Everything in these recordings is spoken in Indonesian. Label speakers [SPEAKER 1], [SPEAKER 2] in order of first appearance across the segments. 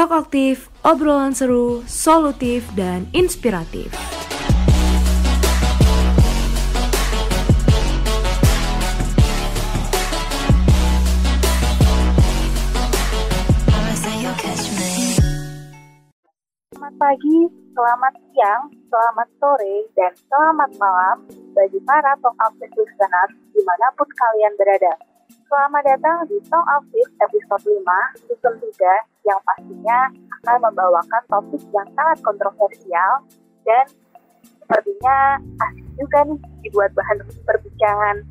[SPEAKER 1] Talk aktif, obrolan seru, solutif, dan inspiratif.
[SPEAKER 2] Selamat pagi, selamat siang, selamat sore, dan selamat malam bagi para Talk Aktif listeners di mana pun kalian berada. Selamat datang di Talk Aktif episode 5, season 3, yang pastinya akan membawakan topik yang sangat kontroversial dan sepertinya asik juga nih dibuat bahan perbincangan.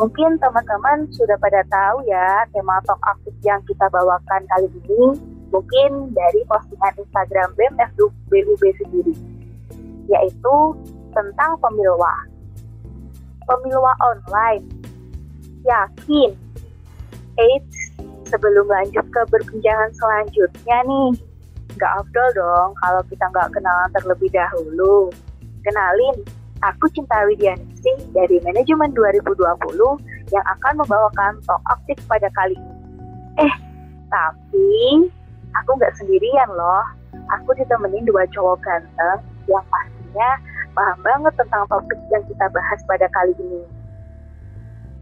[SPEAKER 2] Mungkin teman-teman sudah pada tahu ya tema Talk Aktif yang kita bawakan kali ini mungkin dari postingan Instagram BEM sendiri, yaitu tentang pemilwa. Pemilwa online, yakin. Eits, sebelum lanjut ke perbincangan selanjutnya nih, nggak afdol dong kalau kita nggak kenalan terlebih dahulu. Kenalin, aku Cinta Widianingsih dari Manajemen 2020 yang akan membawakan talk aktif pada kali ini. Eh, tapi aku nggak sendirian loh. Aku ditemenin dua cowok ganteng yang pastinya paham banget tentang topik yang kita bahas pada kali ini.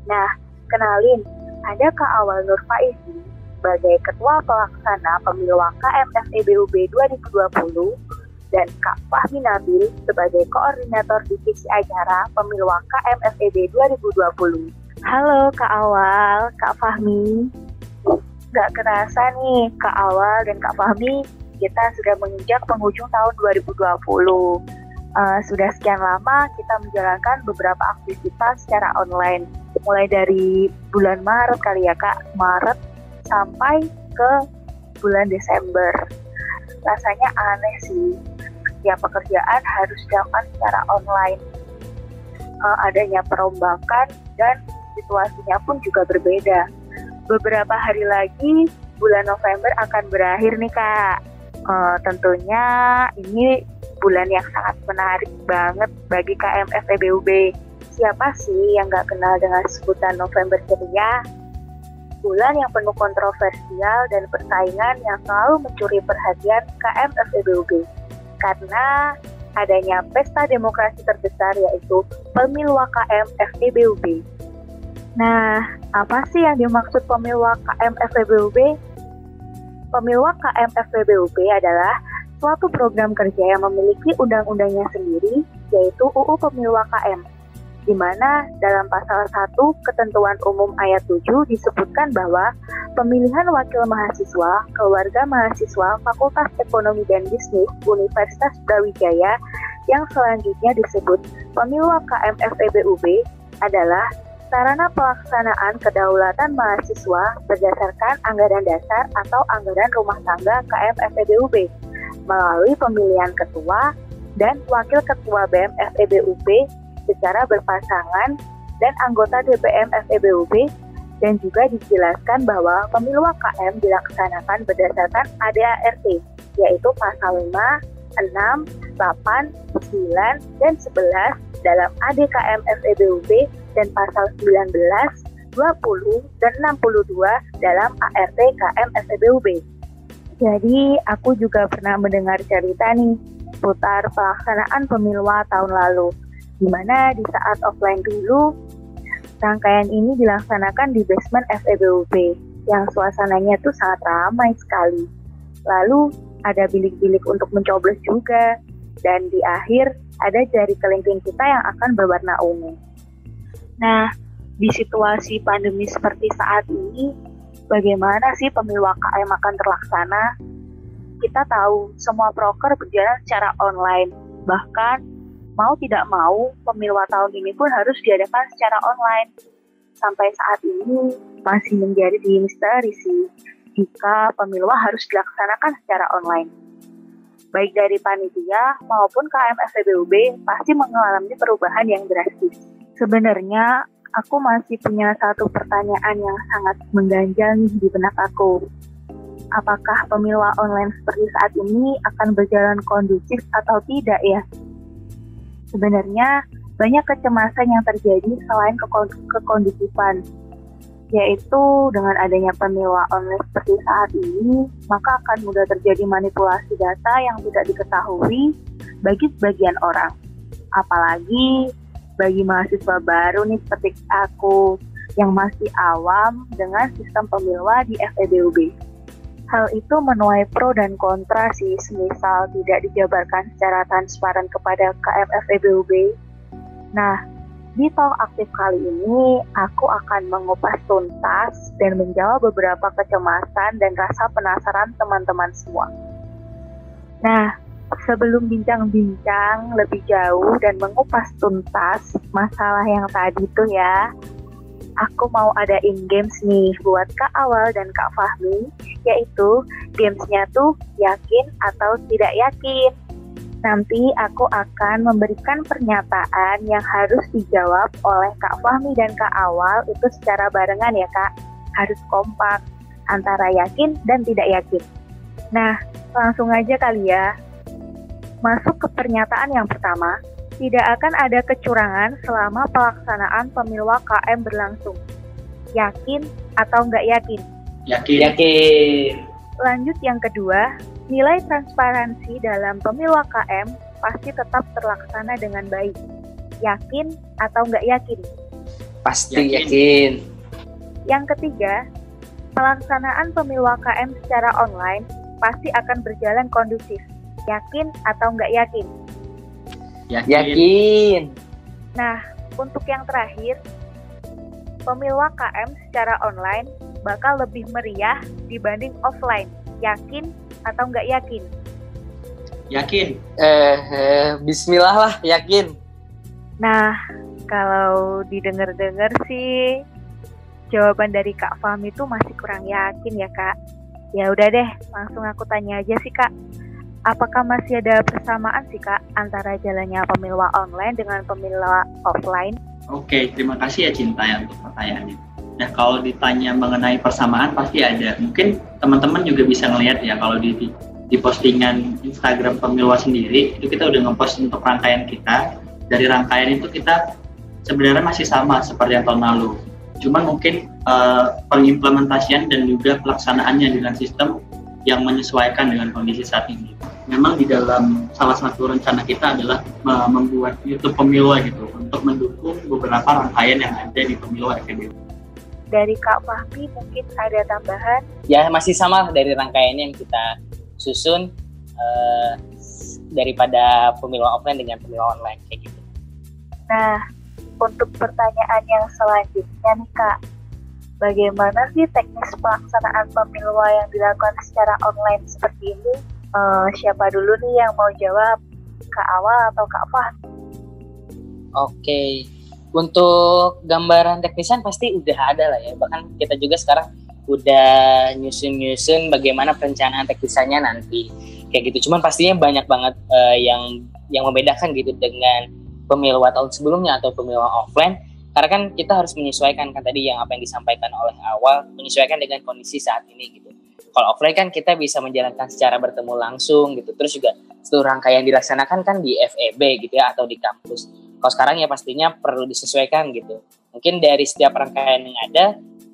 [SPEAKER 2] Nah, kenalin, ada Kak Awal Nur Faizi sebagai Ketua Pelaksana Pemilu KM FEBUB 2020 dan Kak Fahmi Nabil sebagai Koordinator Divisi Acara Pemilu KM FEB 2020. Halo Kak Awal, Kak Fahmi gak kerasa nih Kak Awal dan Kak Fahmi kita sudah menginjak penghujung tahun 2020. Uh, eh, sudah sekian lama kita menjalankan beberapa aktivitas secara online. Mulai dari bulan Maret kali ya Kak, Maret sampai ke bulan Desember. Rasanya aneh sih, setiap pekerjaan harus dilakukan secara online. Uh, adanya perombakan dan situasinya pun juga berbeda beberapa hari lagi bulan November akan berakhir nih kak. Uh, tentunya ini bulan yang sangat menarik banget bagi KM FEBUB. Siapa sih yang gak kenal dengan sebutan November ceria? Bulan yang penuh kontroversial dan persaingan yang selalu mencuri perhatian KM FEBUB. Karena adanya pesta demokrasi terbesar yaitu Pemilu KM FEBUB Nah, apa sih yang dimaksud pemilwa KM FEBUB? Pemilwa KM FEBUB adalah suatu program kerja yang memiliki undang-undangnya sendiri, yaitu UU Pemilwa KM, di mana dalam pasal 1 ketentuan umum ayat 7 disebutkan bahwa pemilihan wakil mahasiswa, keluarga mahasiswa Fakultas Ekonomi dan Bisnis Universitas Brawijaya yang selanjutnya disebut Pemilwa KM FEBUB adalah sarana pelaksanaan kedaulatan mahasiswa berdasarkan anggaran dasar atau anggaran rumah tangga KM FEBUB melalui pemilihan ketua dan wakil ketua BEM FEBUB secara berpasangan dan anggota DPM FEBUB dan juga dijelaskan bahwa pemilu KM dilaksanakan berdasarkan ADART yaitu pasal 5, 6, 8, 9, dan 11 dalam ADKM FEBUB dan pasal 19, 20, dan 62 dalam ART KM FEBUB. Jadi aku juga pernah mendengar cerita nih putar pelaksanaan pemilu tahun lalu, di mana di saat offline dulu, rangkaian ini dilaksanakan di basement FEBUB, yang suasananya tuh sangat ramai sekali. Lalu ada bilik-bilik untuk mencoblos juga, dan di akhir ada jari kelingking kita yang akan berwarna ungu. Nah, di situasi pandemi seperti saat ini, bagaimana sih pemilu KM akan terlaksana? Kita tahu semua broker berjalan secara online, bahkan mau tidak mau pemilu tahun ini pun harus diadakan secara online. Sampai saat ini masih menjadi di misteri sih jika pemilu harus dilaksanakan secara online. Baik dari panitia maupun KM FEBUB pasti mengalami perubahan yang drastis Sebenarnya aku masih punya satu pertanyaan yang sangat mengganjal nih di benak aku. Apakah pemilu online seperti saat ini akan berjalan kondusif atau tidak ya? Sebenarnya banyak kecemasan yang terjadi selain kekondusifan. yaitu dengan adanya pemilu online seperti saat ini, maka akan mudah terjadi manipulasi data yang tidak diketahui bagi sebagian orang. Apalagi bagi mahasiswa baru nih seperti aku yang masih awam dengan sistem pemilu di FEBUB. Hal itu menuai pro dan kontra sih, semisal tidak dijabarkan secara transparan kepada KMFEBUB. Nah, di Talk Aktif kali ini, aku akan mengupas tuntas dan menjawab beberapa kecemasan dan rasa penasaran teman-teman semua. Nah, sebelum bincang-bincang lebih jauh dan mengupas tuntas masalah yang tadi tuh ya, aku mau ada in games nih buat Kak Awal dan Kak Fahmi, yaitu gamesnya tuh yakin atau tidak yakin. Nanti aku akan memberikan pernyataan yang harus dijawab oleh Kak Fahmi dan Kak Awal itu secara barengan ya Kak. Harus kompak antara yakin dan tidak yakin. Nah, langsung aja kali ya. Masuk ke pernyataan yang pertama, tidak akan ada kecurangan selama pelaksanaan pemilu KM berlangsung. Yakin atau nggak yakin?
[SPEAKER 3] Yakin. Yakin.
[SPEAKER 2] Lanjut yang kedua, nilai transparansi dalam pemilu KM pasti tetap terlaksana dengan baik. Yakin atau nggak yakin?
[SPEAKER 3] Pasti yakin. yakin.
[SPEAKER 2] Yang ketiga, pelaksanaan pemilu KM secara online pasti akan berjalan kondusif. Yakin atau nggak yakin?
[SPEAKER 3] Yakin. yakin.
[SPEAKER 2] Nah, untuk yang terakhir, pemilu KM secara online bakal lebih meriah dibanding offline. Yakin atau nggak yakin?
[SPEAKER 3] Yakin. Eh, eh, Bismillah lah, yakin.
[SPEAKER 2] Nah, kalau didengar-dengar sih jawaban dari Kak Fahmi itu masih kurang yakin ya Kak. Ya udah deh, langsung aku tanya aja sih Kak. Apakah masih ada persamaan sih Kak antara jalannya pemilu online dengan pemilu offline?
[SPEAKER 3] Oke, terima kasih ya Cinta ya untuk pertanyaannya. Nah kalau ditanya mengenai persamaan pasti ada. Mungkin teman-teman juga bisa ngelihat ya kalau di, di postingan Instagram Pemilwa sendiri itu kita udah ngepost untuk rangkaian kita. Dari rangkaian itu kita sebenarnya masih sama seperti yang tahun lalu. Cuman mungkin uh, pengimplementasian dan juga pelaksanaannya dengan sistem yang menyesuaikan dengan kondisi saat ini. Memang di dalam salah satu rencana kita adalah membuat YouTube Pemilwa gitu untuk mendukung beberapa rangkaian yang ada di Pemilwa FEB
[SPEAKER 2] dari Kak Fahmi mungkin ada tambahan?
[SPEAKER 4] Ya masih sama dari rangkaiannya yang kita susun uh, daripada pemilu offline dengan pemilu online kayak gitu.
[SPEAKER 2] Nah, untuk pertanyaan yang selanjutnya nih Kak, bagaimana sih teknis pelaksanaan pemilu yang dilakukan secara online seperti ini? Uh, siapa dulu nih yang mau jawab? Kak Awal atau Kak Fahmi?
[SPEAKER 4] Oke, okay untuk gambaran teknisan pasti udah ada lah ya. Bahkan kita juga sekarang udah nyusun-nyusun bagaimana perencanaan teknisannya nanti. Kayak gitu. Cuman pastinya banyak banget uh, yang yang membedakan gitu dengan pemilu tahun sebelumnya atau pemilu offline. Karena kan kita harus menyesuaikan kan tadi yang apa yang disampaikan oleh awal menyesuaikan dengan kondisi saat ini gitu kalau offline kan kita bisa menjalankan secara bertemu langsung gitu terus juga seluruh rangkaian dilaksanakan kan di FEB gitu ya atau di kampus kalau sekarang ya pastinya perlu disesuaikan gitu. Mungkin dari setiap rangkaian yang ada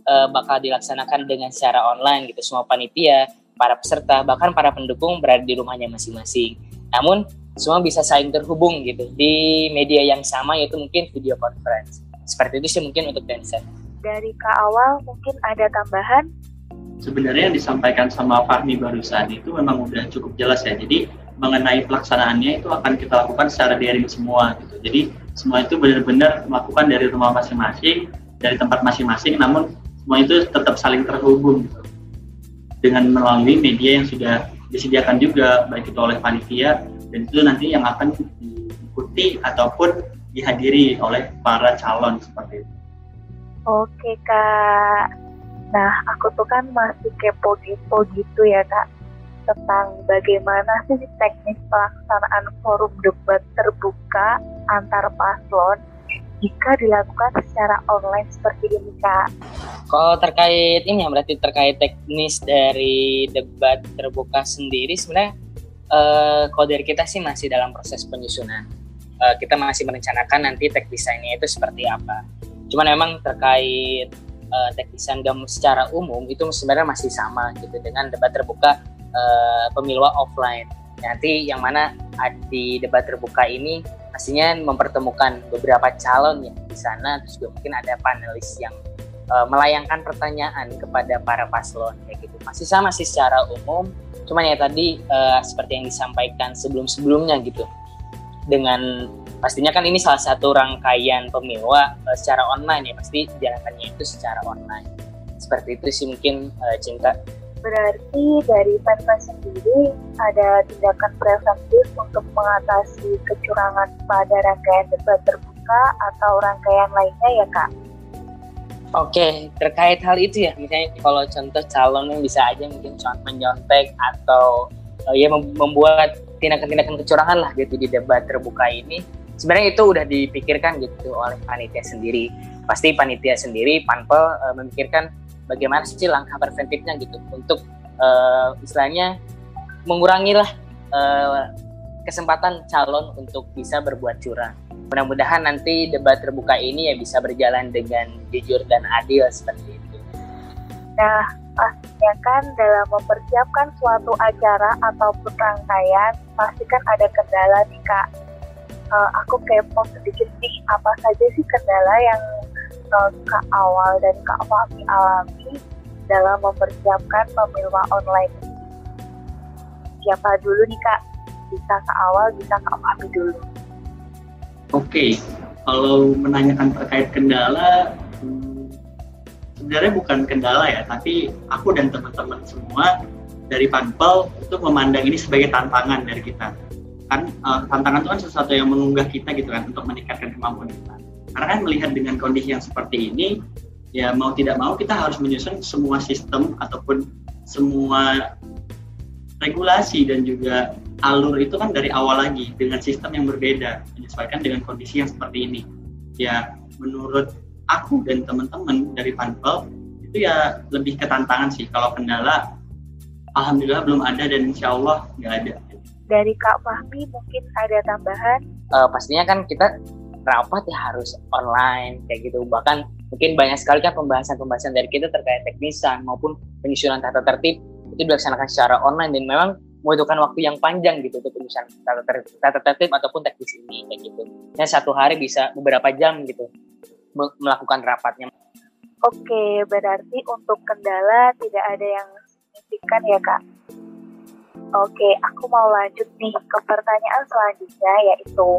[SPEAKER 4] uh, bakal dilaksanakan dengan secara online gitu. Semua panitia, para peserta, bahkan para pendukung berada di rumahnya masing-masing. Namun semua bisa saling terhubung gitu di media yang sama yaitu mungkin video conference. Seperti itu sih mungkin untuk dancer.
[SPEAKER 2] Dari Kak Awal mungkin ada tambahan?
[SPEAKER 3] Sebenarnya yang disampaikan sama Fahmi barusan itu memang udah cukup jelas ya. Jadi mengenai pelaksanaannya itu akan kita lakukan secara daring semua gitu. Jadi semua itu benar-benar melakukan dari rumah masing-masing, dari tempat masing-masing, namun semua itu tetap saling terhubung gitu. dengan melalui media yang sudah disediakan juga baik itu oleh panitia dan itu nanti yang akan diikuti ataupun dihadiri oleh para calon seperti itu.
[SPEAKER 2] Oke kak, nah aku tuh kan masih kepo-kepo gitu ya kak tentang bagaimana sih teknis pelaksanaan forum debat terbuka antar paslon jika dilakukan secara online seperti ini kak.
[SPEAKER 4] Kalau terkait ini ya berarti terkait teknis dari debat terbuka sendiri sebenarnya uh, kalau kita sih masih dalam proses penyusunan. Uh, kita masih merencanakan nanti teknis desainnya itu seperti apa. Cuman memang terkait uh, teknisan gam secara umum itu sebenarnya masih sama gitu dengan debat terbuka uh, pemilu offline. Nanti yang mana di debat terbuka ini pastinya mempertemukan beberapa calon yang di sana, terus juga mungkin ada panelis yang uh, melayangkan pertanyaan kepada para paslon kayak gitu. Masih sama sih secara umum, cuman ya tadi uh, seperti yang disampaikan sebelum-sebelumnya gitu. Dengan pastinya kan ini salah satu rangkaian pemilu uh, secara online ya. Pasti jalankannya itu secara online. Seperti itu sih mungkin uh, cinta.
[SPEAKER 2] Berarti dari Pemda sendiri ada tindakan preventif untuk mengatasi kecurangan pada rangkaian debat terbuka atau rangkaian lainnya ya kak?
[SPEAKER 4] Oke, terkait hal itu ya, misalnya kalau contoh calon yang bisa aja mungkin menyontek atau uh, ya membuat tindakan-tindakan kecurangan lah gitu di debat terbuka ini, sebenarnya itu udah dipikirkan gitu oleh panitia sendiri. Pasti panitia sendiri panpel uh, memikirkan bagaimana sih langkah preventifnya gitu untuk uh, istilahnya mengurangi lah uh, kesempatan calon untuk bisa berbuat curang. Mudah-mudahan nanti debat terbuka ini ya bisa berjalan dengan jujur dan adil seperti itu.
[SPEAKER 2] Nah pastinya kan dalam mempersiapkan suatu acara ataupun rangkaian pastikan ada kendala nih kak uh, aku kepo sedikit nih apa saja sih kendala yang uh, Kak Awal dan Kak Fahmi alami dalam mempersiapkan pemilu online Siapa dulu nih Kak? Bisa Kak Awal, bisa Kak Fahmi dulu.
[SPEAKER 3] Oke, okay. kalau menanyakan terkait kendala, hmm, sebenarnya bukan kendala ya, tapi aku dan teman-teman semua dari Panpel itu memandang ini sebagai tantangan dari kita kan uh, tantangan itu kan sesuatu yang mengunggah kita gitu kan untuk meningkatkan kemampuan kita. Karena kan melihat dengan kondisi yang seperti ini ya mau tidak mau kita harus menyusun semua sistem ataupun semua regulasi dan juga alur itu kan dari awal lagi dengan sistem yang berbeda menyesuaikan dengan kondisi yang seperti ini. Ya menurut aku dan teman-teman dari Panpel itu ya lebih ke tantangan sih. Kalau kendala alhamdulillah belum ada dan insya Allah nggak ada
[SPEAKER 2] dari Kak Fahmi mungkin ada tambahan?
[SPEAKER 4] Uh, pastinya kan kita rapat ya harus online kayak gitu. Bahkan mungkin banyak sekali kan pembahasan-pembahasan dari kita terkait teknisan maupun penyusunan tata tertib itu dilaksanakan secara online dan memang membutuhkan waktu yang panjang gitu untuk penyusunan tata tertib, tata tertib ataupun teknis ini kayak gitu. Ya satu hari bisa beberapa jam gitu melakukan rapatnya.
[SPEAKER 2] Oke, berarti untuk kendala tidak ada yang signifikan ya kak? Oke, aku mau lanjut nih ke pertanyaan selanjutnya yaitu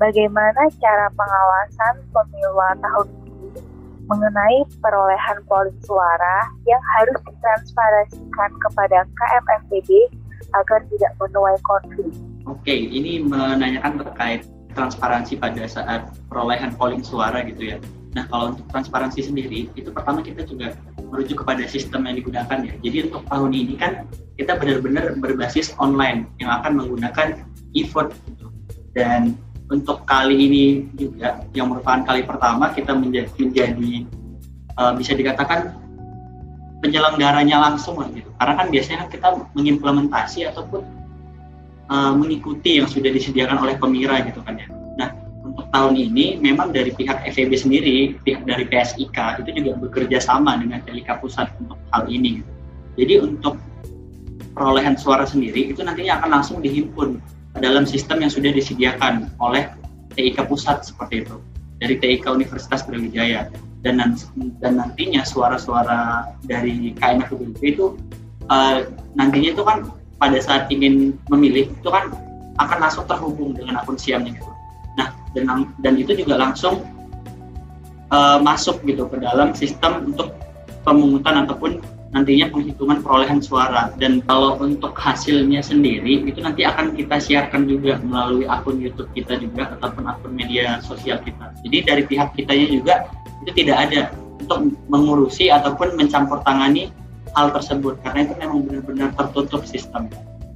[SPEAKER 2] bagaimana cara pengawasan pemilu tahun ini mengenai perolehan polling suara yang harus ditransparasikan kepada KMFDB agar tidak menuai konflik.
[SPEAKER 3] Oke, ini menanyakan terkait transparansi pada saat perolehan polling suara gitu ya. Nah, kalau untuk transparansi sendiri, itu pertama kita juga merujuk kepada sistem yang digunakan ya. Jadi untuk tahun ini kan kita benar-benar berbasis online yang akan menggunakan e-vote gitu. Dan untuk kali ini juga yang merupakan kali pertama kita menjadi, menjadi uh, bisa dikatakan penyelenggaranya langsung gitu. Karena kan biasanya kan kita mengimplementasi ataupun uh, mengikuti yang sudah disediakan oleh pemira gitu kan ya untuk tahun ini memang dari pihak FEB sendiri, pihak dari PSIK itu juga bekerja sama dengan TIK pusat untuk hal ini. Jadi untuk perolehan suara sendiri itu nantinya akan langsung dihimpun dalam sistem yang sudah disediakan oleh TIK pusat seperti itu dari TIK Universitas Brawijaya dan dan nantinya suara-suara dari KMFUB itu uh, nantinya itu kan pada saat ingin memilih itu kan akan langsung terhubung dengan akun siamnya gitu dan dan itu juga langsung uh, masuk gitu ke dalam sistem untuk pemungutan ataupun nantinya penghitungan perolehan suara dan kalau untuk hasilnya sendiri itu nanti akan kita siarkan juga melalui akun YouTube kita juga ataupun akun media sosial kita. Jadi dari pihak kitanya juga itu tidak ada untuk mengurusi ataupun mencampur tangani hal tersebut karena itu memang benar-benar tertutup sistem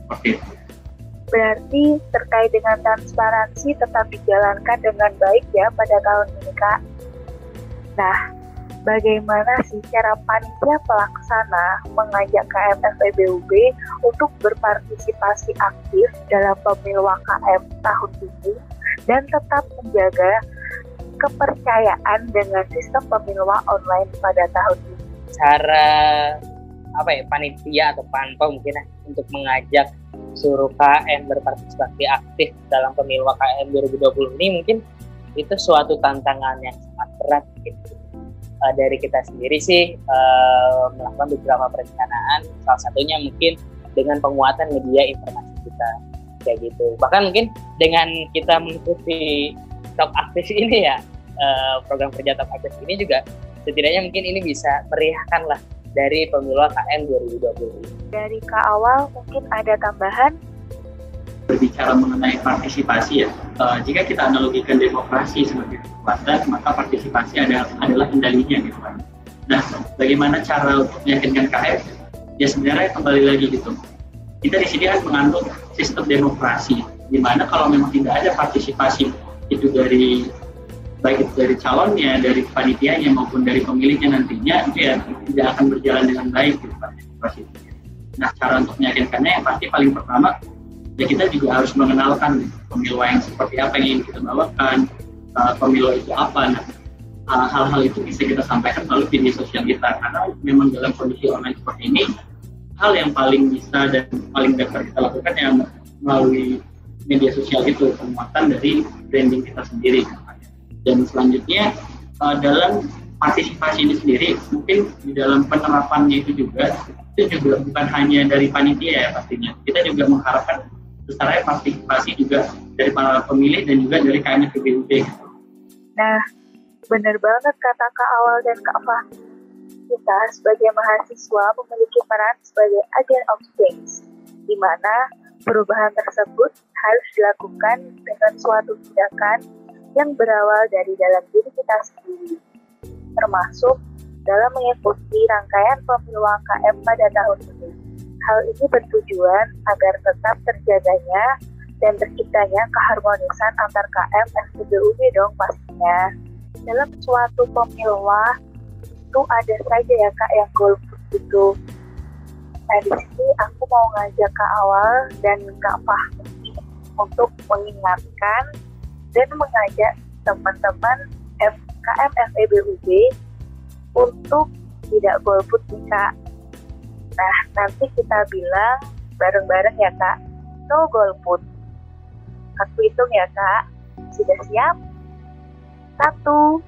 [SPEAKER 3] seperti itu.
[SPEAKER 2] Berarti terkait dengan transparansi tetap dijalankan dengan baik ya pada tahun ini Kak. Nah, bagaimana sih cara panitia pelaksana mengajak KMFEBUB untuk berpartisipasi aktif dalam pemilu KM tahun ini dan tetap menjaga kepercayaan dengan sistem pemilu online pada tahun ini?
[SPEAKER 4] Cara apa ya panitia atau panpel mungkin ya, untuk mengajak seluruh KM berpartisipasi aktif dalam pemilu KM 2020 ini mungkin itu suatu tantangan yang sangat berat gitu. Uh, dari kita sendiri sih uh, melakukan beberapa perencanaan salah satunya mungkin dengan penguatan media informasi kita kayak gitu bahkan mungkin dengan kita mengikuti talk aktif ini ya uh, program kerja talk aktif ini juga setidaknya mungkin ini bisa meriahkan lah dari pemilu KM 2020.
[SPEAKER 2] Dari Kak Awal mungkin ada tambahan?
[SPEAKER 3] Berbicara mengenai partisipasi ya, uh, jika kita analogikan demokrasi sebagai kekuatan, maka partisipasi adalah, adalah kendalinya gitu kan. Nah, bagaimana cara untuk meyakinkan KM? Ya sebenarnya kembali lagi gitu. Kita di sini kan mengandung sistem demokrasi, di mana kalau memang tidak ada partisipasi itu dari baik itu dari calonnya, dari panitianya maupun dari pemilihnya nantinya itu ya tidak akan berjalan dengan baik gitu partisipasi. Nah cara untuk meyakinkannya yang pasti paling pertama ya kita juga harus mengenalkan pemilu yang seperti apa yang ingin kita bawakan, uh, pemilu itu apa. Nah hal-hal itu bisa kita sampaikan melalui media sosial kita karena memang dalam kondisi online seperti ini hal yang paling bisa dan paling dapat kita lakukan yang melalui media sosial itu penguatan dari branding kita sendiri dan selanjutnya uh, dalam partisipasi ini sendiri mungkin di dalam penerapannya itu juga itu juga bukan hanya dari panitia ya pastinya kita juga mengharapkan besarnya partisipasi juga dari para pemilih dan juga dari KMF PBUD
[SPEAKER 2] Nah, benar banget kata Kak Awal dan Kak Fah. Kita sebagai mahasiswa memiliki peran sebagai agent of change, di mana perubahan tersebut harus dilakukan dengan suatu tindakan yang berawal dari dalam diri kita sendiri, termasuk dalam mengikuti rangkaian pemilu KM pada tahun ini. Hal ini bertujuan agar tetap terjaganya dan terciptanya keharmonisan antar KM dan PBUB dong pastinya. Dalam suatu pemilu itu ada saja ya kak yang golput itu. Nah di sini aku mau ngajak kak Awal dan kak Fahmi untuk mengingatkan dan mengajak teman-teman FKM FEBUB untuk tidak golput nih kak. Nah nanti kita bilang bareng-bareng ya kak, no golput. Aku hitung ya kak, sudah siap? Satu,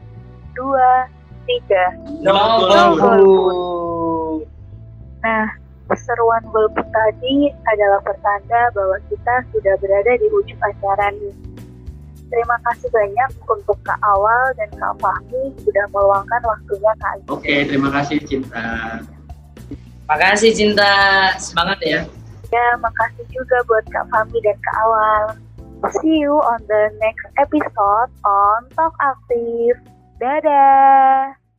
[SPEAKER 2] dua, tiga.
[SPEAKER 4] No,
[SPEAKER 2] no golput. Nah, keseruan golput tadi adalah pertanda bahwa kita sudah berada di ujung acara nih Terima kasih banyak untuk Kak Awal dan Kak Fahmi sudah meluangkan waktunya Kak
[SPEAKER 3] Oke, okay, terima kasih Cinta.
[SPEAKER 4] Makasih Cinta, semangat ya.
[SPEAKER 2] Ya, makasih juga buat Kak Fahmi dan Kak Awal. See you on the next episode on Talk Aktif. Dadah!